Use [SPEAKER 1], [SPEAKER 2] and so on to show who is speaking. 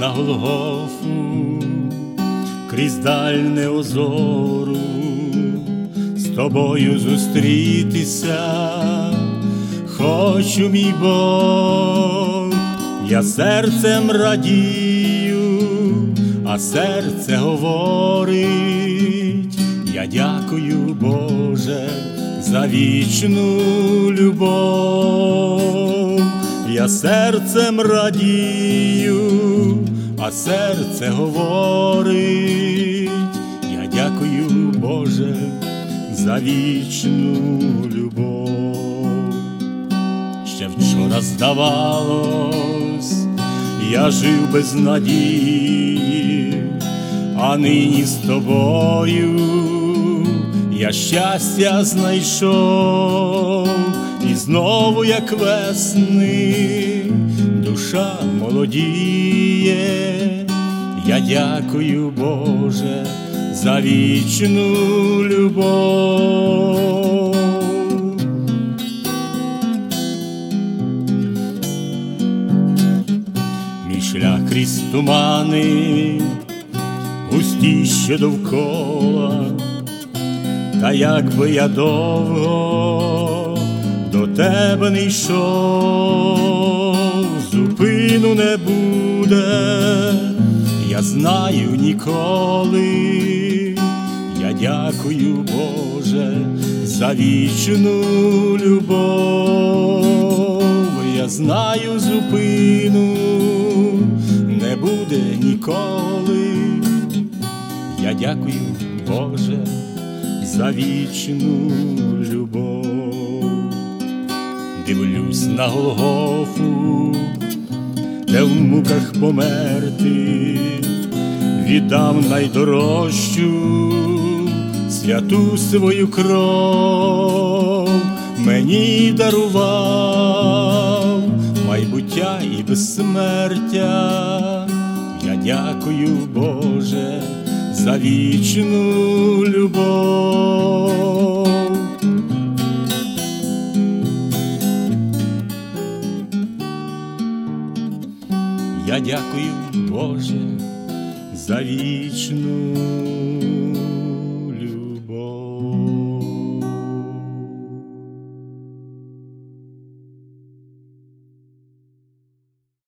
[SPEAKER 1] Голгофу, крізь дальне озору, з тобою зустрітися, хочу, мій Бог, я серцем радію, а серце говорить, я дякую, Боже, за вічну любов, серцем радію, а серце говорить, я дякую, Боже, за вічну любов. Ще вчора здавалось, я жив без надії, а нині з тобою я щастя знайшов, знову, як весни, душа молодіє, я дякую, Боже, за вічну любов. Мій шлях крізь тумани, густі ще довкола, та як би я довго до тебе не йшов, зупину не буде, я знаю ніколи, я дякую, Боже, за вічну любов, я знаю зупину не буде ніколи. Я дякую, Боже, за вічну любов. Дивлюсь на Голгофу, де в муках померти, віддав найдорожчу святу свою кров, мені дарував майбуття і безсмертя. Я дякую, Боже, за вічну любов. Я дякую, Боже, за вічну